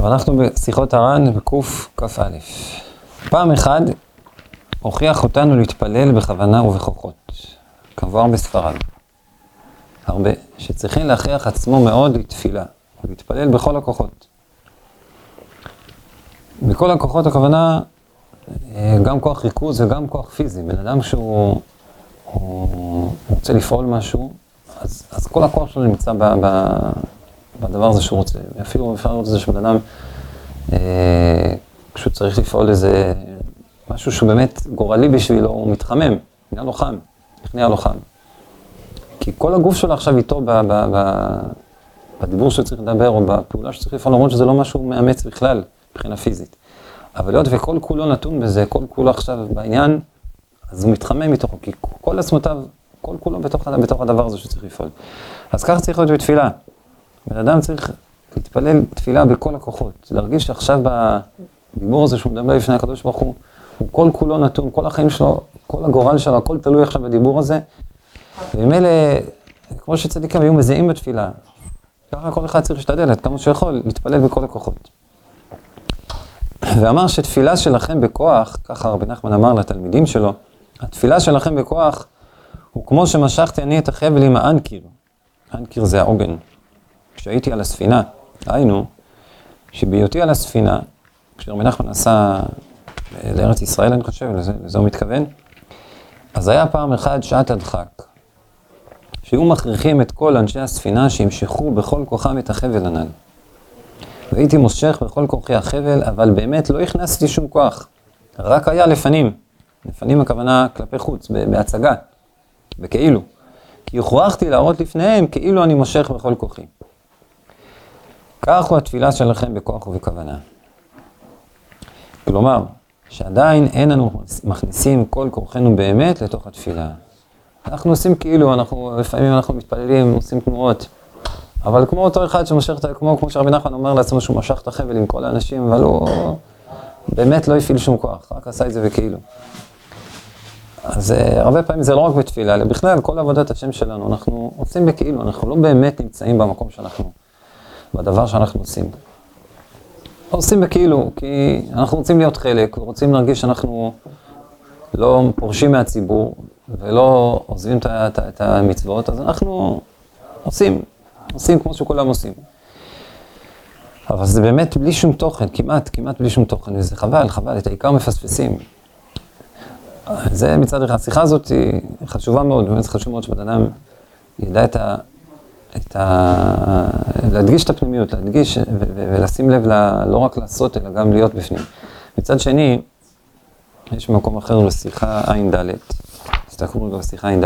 טוב, אנחנו בשיחות הר"ן בקכ"א. פעם אחת הוכיח אותנו להתפלל בכוונה ובכוחות, כמבואר בספרד. הרבה, שצריכים להכריח עצמו מאוד לתפילה, ולהתפלל בכל הכוחות. בכל הכוחות הכוונה אה, גם כוח ריכוז וגם כוח פיזי. בן אדם שהוא רוצה לפעול משהו, אז, אז כל הכוח שלו נמצא ב, ב, בדבר הזה שהוא רוצה. אפילו אפשר לראות את זה שבן אדם, אה, כשהוא צריך לפעול איזה משהו שהוא באמת גורלי בשבילו, הוא מתחמם, נהיה לו חם, נהיה לו חם? כי כל הגוף שלו עכשיו איתו ב, ב, ב, בדיבור שצריך לדבר או בפעולה שצריך לפעול, למרות שזה לא משהו מאמץ בכלל מבחינה פיזית. אבל היות וכל כולו נתון בזה, כל כולו עכשיו בעניין, אז הוא מתחמם מתוכו, כי כל עצמותיו, כל כולו בתוך, בתוך הדבר הזה שצריך לפעול. אז כך צריך להיות בתפילה. בן אדם צריך להתפלל תפילה בכל הכוחות, להרגיש שעכשיו בדיבור הזה שהוא מדבר לפני הקדוש ברוך הוא, הוא כל כולו נתון, כל החיים שלו, כל הגורל שלו, הכל תלוי עכשיו בדיבור הזה. וממילא, כמו שצדיקים היו מזהים בתפילה, ככה כל אחד צריך להשתדל עד כמה שיכול, להתפלל בכל הכוחות. ואמר שתפילה שלכם בכוח, ככה רבי נחמן אמר לתלמידים שלו, התפילה שלכם בכוח הוא כמו שמשכתי אני את החבל עם האנקיר. האנקיר זה העוגן. כשהייתי על הספינה, היינו, שבהיותי על הספינה, כשרבי נחמן נסע לארץ ישראל, אני חושב, לזה, לזה הוא מתכוון, אז היה פעם אחת שעת הדחק, שהיו מכריחים את כל אנשי הספינה שימשכו בכל כוחם את החבל הנ"ל. והייתי מושך בכל כוחי החבל, אבל באמת לא הכנסתי שום כוח, רק היה לפנים. לפנים הכוונה כלפי חוץ, בהצגה, בכאילו. כי הוכרחתי להראות לפניהם כאילו אני מושך בכל כוחי. כך הוא התפילה שלכם בכוח ובכוונה. כלומר, שעדיין אין לנו מכניסים כל כוחנו באמת לתוך התפילה. אנחנו עושים כאילו, אנחנו, לפעמים אנחנו מתפללים, עושים תנועות, אבל כמו אותו אחד שמושך, כמו, כמו שרבי נחמן אומר לעצמו שהוא משך את החבל עם כל האנשים, אבל הוא באמת לא הפעיל שום כוח, רק עשה את זה בכאילו. אז uh, הרבה פעמים זה לא רק בתפילה, אלא בכלל כל עבודת השם שלנו, אנחנו עושים בכאילו, אנחנו לא באמת נמצאים במקום שאנחנו, בדבר שאנחנו עושים. עושים בכאילו, כי אנחנו רוצים להיות חלק, ורוצים להרגיש שאנחנו לא פורשים מהציבור, ולא עוזבים את, את, את המצוות, אז אנחנו עושים, עושים כמו שכולם עושים. אבל זה באמת בלי שום תוכן, כמעט, כמעט בלי שום תוכן, וזה חבל, חבל, את העיקר מפספסים. זה מצד אחד, השיחה הזאת היא חשובה מאוד, באמת חשוב מאוד שבן אדם ידע את ה... את ה... להדגיש את הפנימיות, להדגיש ולשים לב ל... לא רק לעשות, אלא גם להיות בפנים. מצד שני, יש מקום אחר בשיחה ע"ד, תסתכלו בשיחה ע"ד,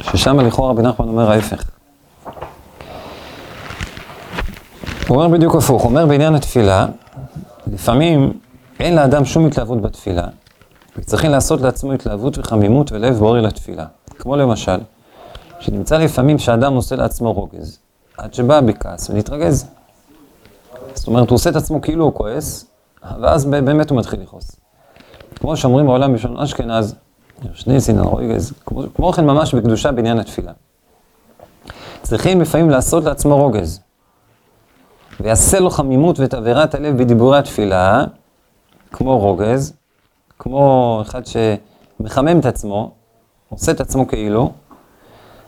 ששם לכאורה רבי נחמן אומר ההפך. הוא אומר בדיוק הפוך, הוא אומר בעניין התפילה, לפעמים אין לאדם שום התלהבות בתפילה, וצריכים לעשות לעצמו התלהבות וחמימות ולב בורר לתפילה. כמו למשל, שנמצא לפעמים שאדם עושה לעצמו רוגז, עד שבא בכעס ונתרגז. זאת אומרת, הוא עושה את עצמו כאילו הוא כועס, ואז באמת הוא מתחיל לכעוס. כמו שאומרים בעולם בשעון אשכנז, שני סינן רוגז, כמו כן ממש בקדושה בעניין התפילה. צריכים לפעמים לעשות לעצמו רוגז, ויעשה לו חמימות ותבערת הלב בדיבורי התפילה, כמו רוגז, כמו אחד שמחמם את עצמו, עושה את עצמו כאילו,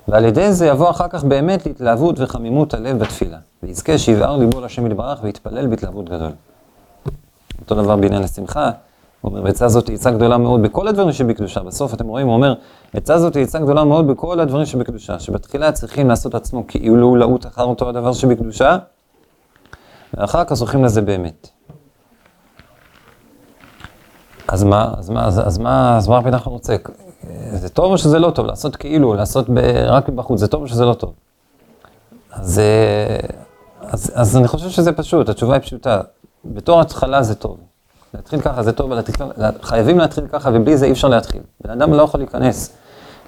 ועל ידי זה יבוא אחר כך באמת להתלהבות וחמימות הלב בתפילה, ויזכה שיבער ליבו להשם יתברך ויתפלל בהתלהבות גדול. אותו דבר בעניין השמחה, הוא אומר, עצה זאת היא עצה גדולה מאוד בכל הדברים שבקדושה. בסוף אתם רואים, הוא אומר, עצה זאת היא עצה גדולה מאוד בכל הדברים שבקדושה, שבתחילה צריכים לעשות עצמו כאילו לעוט אחר אותו הדבר שבקדושה, ואחר כך זוכים לזה באמת. אז מה, אז מה, אז, אז מה, אז מה רבי נחמן רוצה? זה טוב או שזה לא טוב? לעשות כאילו, לעשות ב, רק מבחוץ, זה טוב או שזה לא טוב? אז, אז, אז אני חושב שזה פשוט, התשובה היא פשוטה. בתור התחלה זה טוב. להתחיל ככה זה טוב, להתחיל, חייבים להתחיל ככה, ובלי זה אי אפשר להתחיל. בן אדם לא יכול להיכנס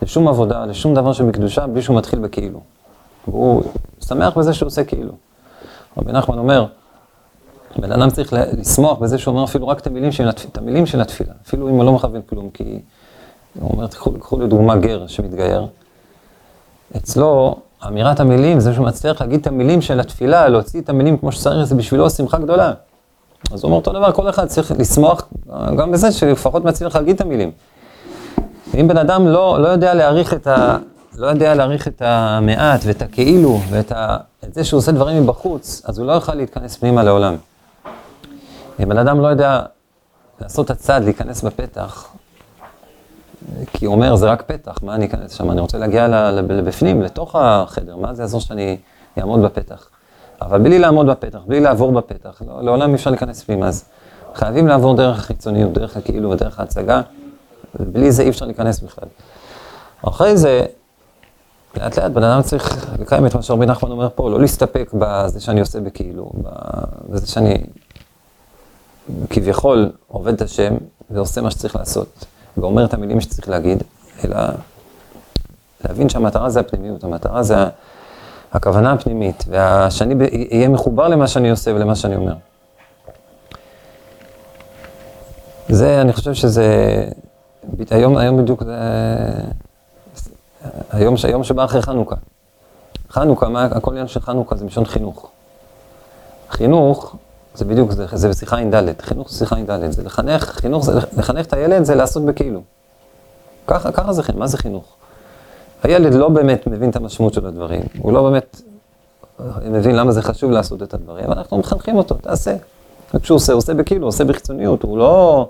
לשום עבודה, לשום דבר שבקדושה, בלי שהוא מתחיל בכאילו. והוא שמח בזה שהוא עושה כאילו. רבי נחמן אומר, בן אדם צריך לשמוח בזה שהוא אומר אפילו רק את המילים של התפילה, אפילו אם הוא לא מכוון כלום, כי הוא אומר, תקחו, לדוגמה גר שמתגייר, אצלו אמירת המילים, זה שהוא מצליח להגיד את המילים של התפילה, להוציא את המילים כמו שצריך, זה בשבילו שמחה גדולה. אז הוא אומר אותו דבר, כל אחד צריך לשמוח גם בזה שלפחות מצליח להגיד את המילים. אם בן אדם לא, לא יודע להעריך את ה... לא יודע להעריך את המעט ואת הכאילו ואת ה... את זה שהוא עושה דברים מבחוץ, אז הוא לא יוכל להתכנס פנימה לעולם. אם בן אדם לא יודע לעשות את הצעד, להיכנס בפתח, כי הוא אומר, זה רק פתח, מה אני אכנס שם? אני רוצה להגיע לבפנים, לתוך החדר, מה זה יעזור שאני אעמוד בפתח? אבל בלי לעמוד בפתח, בלי לעבור בפתח, לא, לעולם אי אפשר להיכנס פנימה, אז חייבים לעבור דרך החיצוניות, דרך הכאילו ודרך ההצגה, ובלי זה אי אפשר להיכנס בכלל. אחרי זה, לאט לאט בן אדם צריך לקיים את מה שרבי נחמן אומר פה, לא להסתפק בזה שאני עושה בכאילו, בזה שאני כביכול עובד את השם ועושה מה שצריך לעשות, ואומר את המילים שצריך להגיד, אלא להבין שהמטרה זה הפנימיות, המטרה זה הכוונה הפנימית, ושאני אהיה מחובר למה שאני עושה ולמה שאני אומר. זה, אני חושב שזה, היום, היום בדיוק זה, היום, היום שבא אחרי חנוכה. חנוכה, מה, הכל עניין של חנוכה זה משון חינוך. חינוך זה בדיוק, זה, זה בשיחה עם ד', חינוך זה שיחה עם ד', זה לחנך, חינוך זה, לחנך את הילד זה לעשות בכאילו. ככה, ככה זה, מה זה חינוך? הילד לא באמת מבין את המשמעות של הדברים, הוא לא באמת מבין למה זה חשוב לעשות את הדברים, אבל אנחנו מחנכים אותו, תעשה. וכשהוא עושה, הוא עושה בכאילו, הוא עושה בחיצוניות, הוא לא,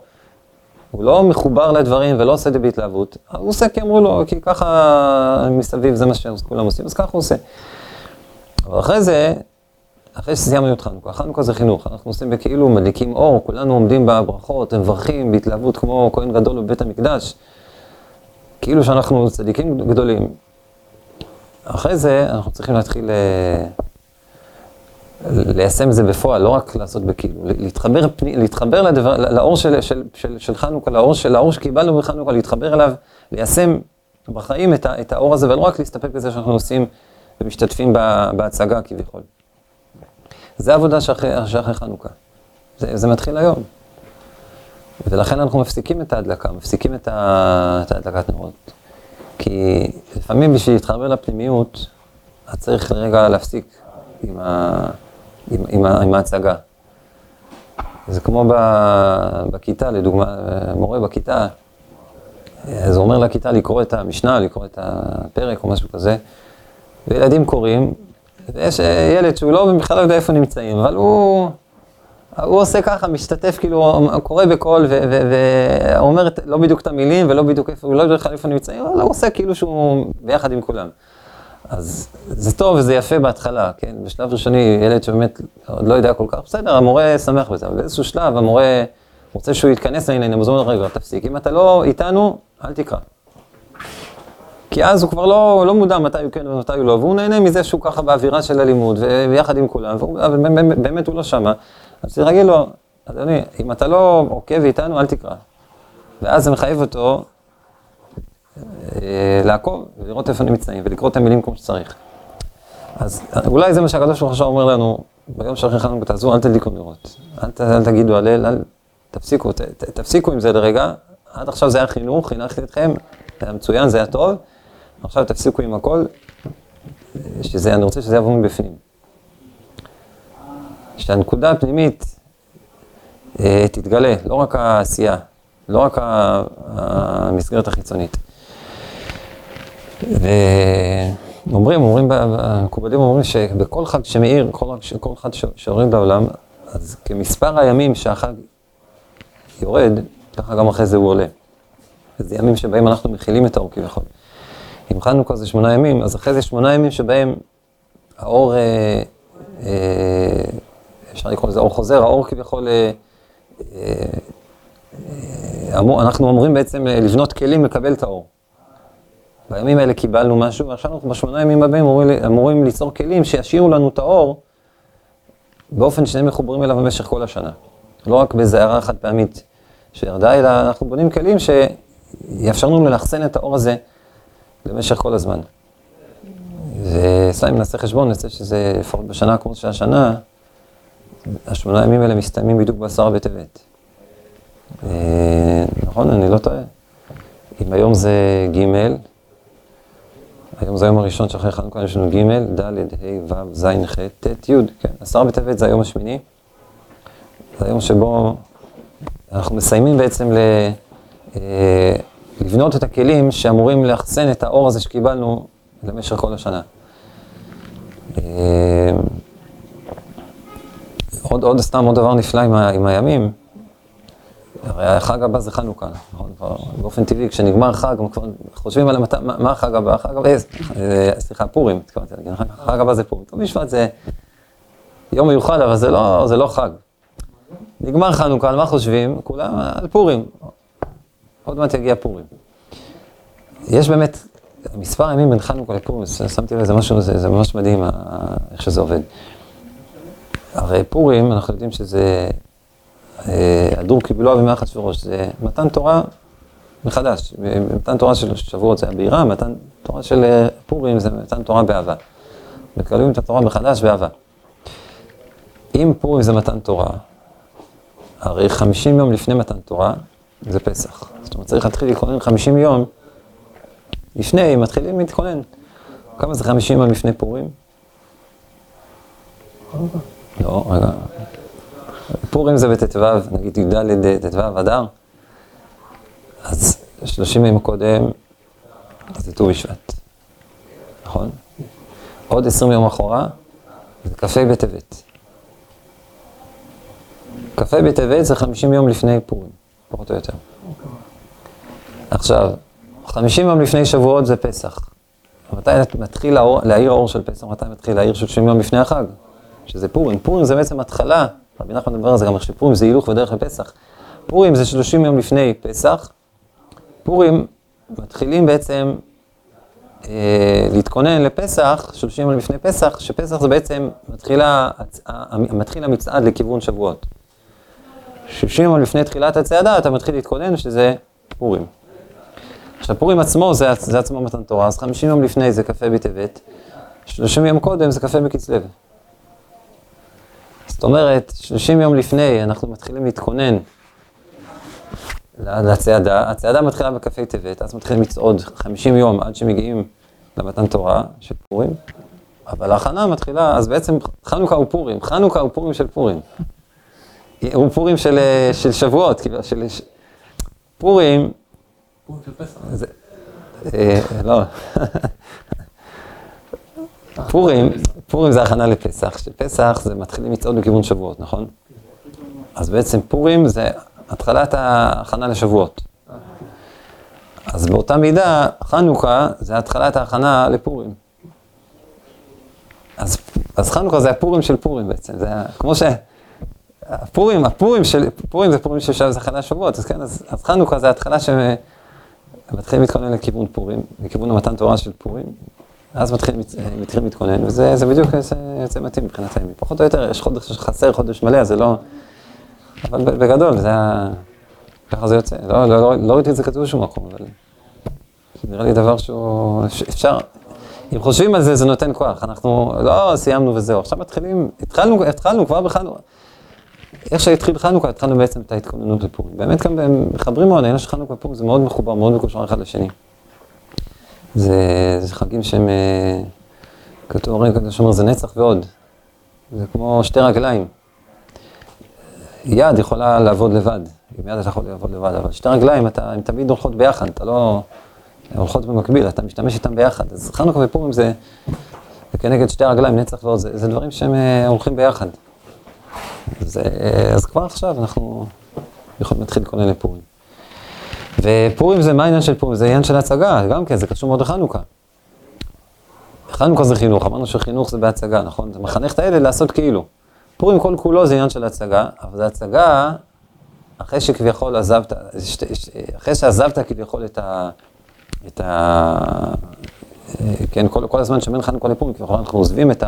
הוא לא מחובר לדברים ולא עושה את זה בהתלהבות, הוא עושה כי אמרו לו, כי ככה מסביב זה מה שכולם עושים, אז ככה הוא עושה. אבל אחרי זה, אחרי שסיימנו את חנוכה, חנוכה זה חינוך, אנחנו עושים בכאילו מדליקים אור, כולנו עומדים בברכות, מברכים בהתלהבות כמו כהן גדול בבית המקדש, כאילו שאנחנו צדיקים גדולים. אחרי זה אנחנו צריכים להתחיל אה, ליישם את זה בפועל, לא רק לעשות בכאילו, להתחבר, להתחבר לדבר, לאור של, של, של, של חנוכה, לאור, של, לאור שקיבלנו בחנוכה, להתחבר אליו, ליישם בחיים את, את האור הזה, ולא רק להסתפק בזה שאנחנו עושים ומשתתפים בהצגה כביכול. זה עבודה שאחרי, שאחרי חנוכה. זה, זה מתחיל היום. ולכן אנחנו מפסיקים את ההדלקה, מפסיקים את, ה, את ההדלקת נרות. כי לפעמים בשביל להתחבר לפנימיות, אז צריך רגע להפסיק עם, ה, עם, עם, עם ההצגה. זה כמו ב, בכיתה, לדוגמה, מורה בכיתה, אז הוא אומר לכיתה לקרוא את המשנה, לקרוא את הפרק או משהו כזה, וילדים קוראים, ויש אה, ילד שהוא לא, בכלל לא יודע איפה נמצאים, אבל הוא, הוא עושה ככה, משתתף, כאילו, קורא בקול, ואומר לא בדיוק את המילים, ולא בדיוק איפה, הוא לא יודע איפה נמצאים, אבל הוא עושה כאילו שהוא ביחד עם כולם. אז זה טוב וזה יפה בהתחלה, כן? בשלב ראשוני, ילד שבאמת עוד לא יודע כל כך, בסדר, המורה שמח בזה, אבל באיזשהו שלב המורה רוצה שהוא יתכנס לעניינים, אז הוא אומר, רגע, תפסיק, אם אתה לא איתנו, אל תקרא. כי אז הוא כבר לא, לא מודע מתי הוא כן ומתי הוא לא, והוא נהנה מזה שהוא ככה באווירה של הלימוד, ויחד עם כולם, והוא, אבל באמת הוא לא שמה. אז צריך להגיד לו, אדוני, אם אתה לא עוקב איתנו, אל תקרא. ואז זה מחייב אותו אה, לעקוב, ולראות איפה נמצאים, ולקרוא את המילים כמו שצריך. אז אולי זה מה שהקדוש ברוך הוא אומר לנו, ביום חנוכה תעזרו, אל תדליקו נרות. אל, אל תגידו הלל, אל תפסיקו, ת, תפסיקו עם זה לרגע. עד עכשיו זה היה חינוך, חינכתי אתכם, זה היה מצוין, זה היה טוב. עכשיו תפסיקו עם הכל, שזה, אני רוצה שזה יבוא מבפנים. שהנקודה הפנימית אה, תתגלה, לא רק העשייה, לא רק המסגרת החיצונית. ואומרים, אומרים, המקובלים אומרים שבכל חג שמאיר, כל, חג שיורד בעולם, אז כמספר הימים שהחג יורד, ככה גם אחרי זה הוא עולה. זה ימים שבהם אנחנו מכילים את האור כביכול. אם חנוכה זה שמונה ימים, אז אחרי זה שמונה ימים שבהם האור, אה, אה, אפשר לקרוא לזה אור חוזר, האור כביכול, אה, אה, אמור, אנחנו אמורים בעצם לבנות כלים לקבל את האור. בימים האלה קיבלנו משהו, ועכשיו אנחנו בשמונה ימים הבאים אמורים, אמורים ליצור כלים שישאירו לנו את האור באופן שנהיה מחוברים אליו במשך כל השנה. לא רק באיזה הערה חד פעמית שירדה, אלא אנחנו בונים כלים שיאפשרו לנו לאחסן את האור הזה במשך כל הזמן. וסתם אם נעשה חשבון, נעשה שזה לפחות בשנה כמו של השנה, השמונה ימים האלה מסתיימים בדיוק בעשרה בטבת. נכון, אני לא טועה. אם היום זה ג', היום זה היום הראשון שאחרי חנוכה יש לנו ג', ד', ה', ו', ז', ח', ט', י', כן, עשרה בטבת זה היום השמיני. זה היום שבו אנחנו מסיימים בעצם ל... לבנות את הכלים שאמורים לאחסן את האור הזה שקיבלנו למשך כל השנה. אה, עוד, עוד סתם עוד דבר נפלא עם, ה, עם הימים, הרי החג הבא זה חנוכה, נכון? באופן טבעי, כשנגמר חג, כבר חושבים על המת... מה, מה החג הבא? החג הבא, אה, סליחה, פורים, להגיד, החג הבא זה פורים. טוב, בשבט זה יום מיוחד, אבל זה לא, זה לא חג. נגמר חנוכה, על מה חושבים? כולם על פורים. עוד מעט יגיע פורים. יש באמת, מספר הימים בין חנוכה לפורים, שמתי לב, זה משהו, זה, זה ממש מדהים איך שזה עובד. הרי פורים, אנחנו יודעים שזה, אה, הדור קיבלו אבי מאחשוורוש, זה מתן תורה מחדש. מתן תורה של שבועות זה הבירה, מתן תורה של אה, פורים זה מתן תורה באהבה. מקבלים את התורה מחדש באהבה. אם פורים זה מתן תורה, הרי 50 יום לפני מתן תורה זה פסח. זאת אומרת, צריך להתחיל להתכונן 50 יום לפני, מתחילים להתכונן. כמה זה 50 יום לפני פורים? לא, רגע. פורים זה בט"ו, נגיד י"ד ט"ו אדר, אז 30 ימים קודם זה ט"ו בשבט, נכון? עוד 20 יום אחורה זה כ"ה בטבת. כ"ה בטבת זה 50 יום לפני פורים, פחות או יותר. עכשיו, 50 יום לפני שבועות זה פסח. מתי מתחיל להאיר האור של פסח? מתי מתחיל להאיר 30 יום לפני החג? שזה פורים. פורים זה בעצם התחלה, רבי נחמן מדבר על זה גם איך שפורים זה הילוך בדרך לפסח. פורים זה 30 יום לפני פסח. פורים מתחילים בעצם אה, להתכונן לפסח, 30 יום לפני פסח, שפסח זה בעצם מתחילה, מתחיל המצעד לכיוון שבועות. 60 יום לפני תחילת הצעדה אתה מתחיל להתכונן שזה פורים. עכשיו פורים עצמו זה, זה עצמו מתן תורה, אז 50 יום לפני זה כ"ה בטבת, 30 יום קודם זה כ"ה בכסלו. זאת אומרת, 30 יום לפני אנחנו מתחילים להתכונן לצעדה, הצעדה מתחילה בכ"ה טבת, אז מתחילים לצעוד 50 יום עד שמגיעים למתן תורה של פורים, אבל ההכנה מתחילה, אז בעצם חנוכה הוא פורים, חנוכה הוא פורים של פורים. הוא פורים של, של שבועות, כאילו, של... פורים... פורים של פסח. זה, אה, לא. פורים, פורים זה הכנה לפסח, שפסח זה מתחילים לצעוד בכיוון שבועות, נכון? אז בעצם פורים זה התחלת ההכנה לשבועות. אז באותה מידה, חנוכה זה התחלת ההכנה לפורים. אז, אז חנוכה זה הפורים של פורים בעצם, זה כמו ש... הפורים, הפורים של, פורים זה פורים של שעה, זה הכנה לשבועות, אז כן, אז, אז חנוכה זה התחלה שמתחילים להתכונן לכיוון פורים, לכיוון המתן תורה של פורים, אז מתחילים, מתחילים להתכונן, וזה בדיוק יוצא מתאים מבחינת הימים. פחות או יותר, יש חודש חסר, חודש מלא, זה לא... אבל בגדול, זה היה... ככה זה יוצא. לא, לא, לא, לא ראיתי את זה כתוב בשום מקום, אבל... נראה לי דבר שהוא... אפשר... אם חושבים על זה, זה נותן כוח. אנחנו לא סיימנו וזהו. עכשיו מתחילים, התחלנו, התחלנו כבר בחנוכה. איך שהתחיל חנוכה, התחלנו בעצם את ההתכוננות לפורים. באמת גם מחברים מאוד, העניין של חנוכה ופורים זה מאוד מחובר, מאוד מקושר אחד לשני. זה, זה חגים שהם, אה, כתוב הרי כתוב שאומר זה נצח ועוד. זה כמו שתי רגליים. יד יכולה לעבוד לבד, עם יד אתה יכול לעבוד לבד, אבל שתי רגליים, אתה, הן תמיד הולכות ביחד, אתה לא... הולכות במקביל, אתה משתמש איתן ביחד. אז חנוכה ופורים זה, זה כנגד שתי רגליים, נצח ועוד, זה, זה דברים שהם אה, הולכים ביחד. זה, אז כבר עכשיו אנחנו יכולים להתחיל להתכונן לפורים. ופורים זה, מה העניין של פורים? זה עניין של הצגה, גם כן, זה קשור מאוד לחנוכה. חנוכה זה חינוך, אמרנו שחינוך זה בהצגה, נכון? זה מחנך את הילד לעשות כאילו. פורים כל כולו זה עניין של הצגה, אבל זה הצגה אחרי שכביכול עזבת, אחרי שעזבת כביכול את ה... את ה... כן, כל, כל הזמן שבין חנוכה לפורים, כביכול אנחנו עוזבים את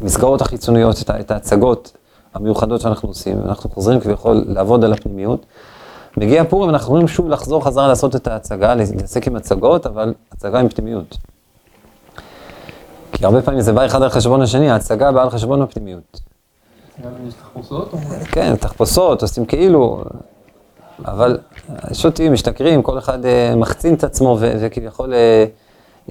המסגרות החיצוניות, את, את ההצגות המיוחדות שאנחנו עושים, ואנחנו חוזרים כביכול לעבוד על הפנימיות. מגיע פורים, אנחנו יכולים שוב לחזור חזרה לעשות את ההצגה, להתעסק עם הצגות, אבל הצגה עם פנימיות. כי הרבה פעמים זה בא אחד על חשבון השני, ההצגה באה על חשבון הפנימיות. כן, תחפושות, עושים כאילו, אבל שותים, משתכרים, כל אחד uh, מחצין את עצמו וכביכול uh,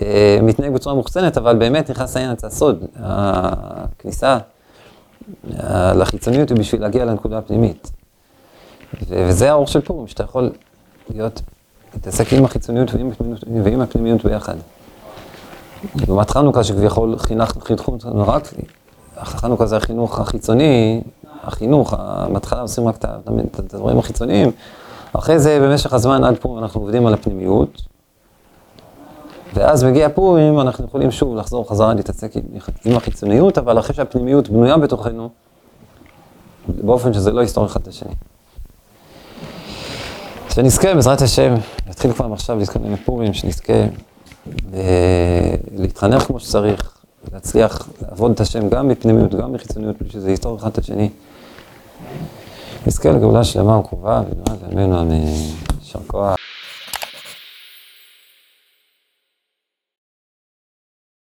אה, מתנהג בצורה מוחצנת, אבל באמת נכנס לעניין את הסוד, הכניסה אה, לחיצוניות היא בשביל להגיע לנקודה הפנימית. וזה האור של פורים, שאתה יכול להיות, להתעסק עם החיצוניות ועם, ועם הפנימיות ביחד. לעומת חנוכה שכביכול חינכנו, אותנו רק, חנוכה זה החינוך החיצוני, החינוך, בהתחלה עושים רק את הדברים החיצוניים, אחרי זה במשך הזמן עד פורים אנחנו עובדים על הפנימיות, ואז מגיע פורים, אנחנו יכולים שוב לחזור חזרה להתעסק עם החיצוניות, אבל אחרי שהפנימיות בנויה בתוכנו, באופן שזה לא יסתור אחד את השני. שנזכה בעזרת השם, נתחיל כבר עכשיו להתכונן לפורים, שנזכה להתחנך כמו שצריך, להצליח לעבוד את השם גם בפנימיות, גם בחיצוניות, בלי שזה יסתור אחד את השני. נזכה לגאולה שלמה וקרובה, ובמהרה בימינו אמן. יישר כוח.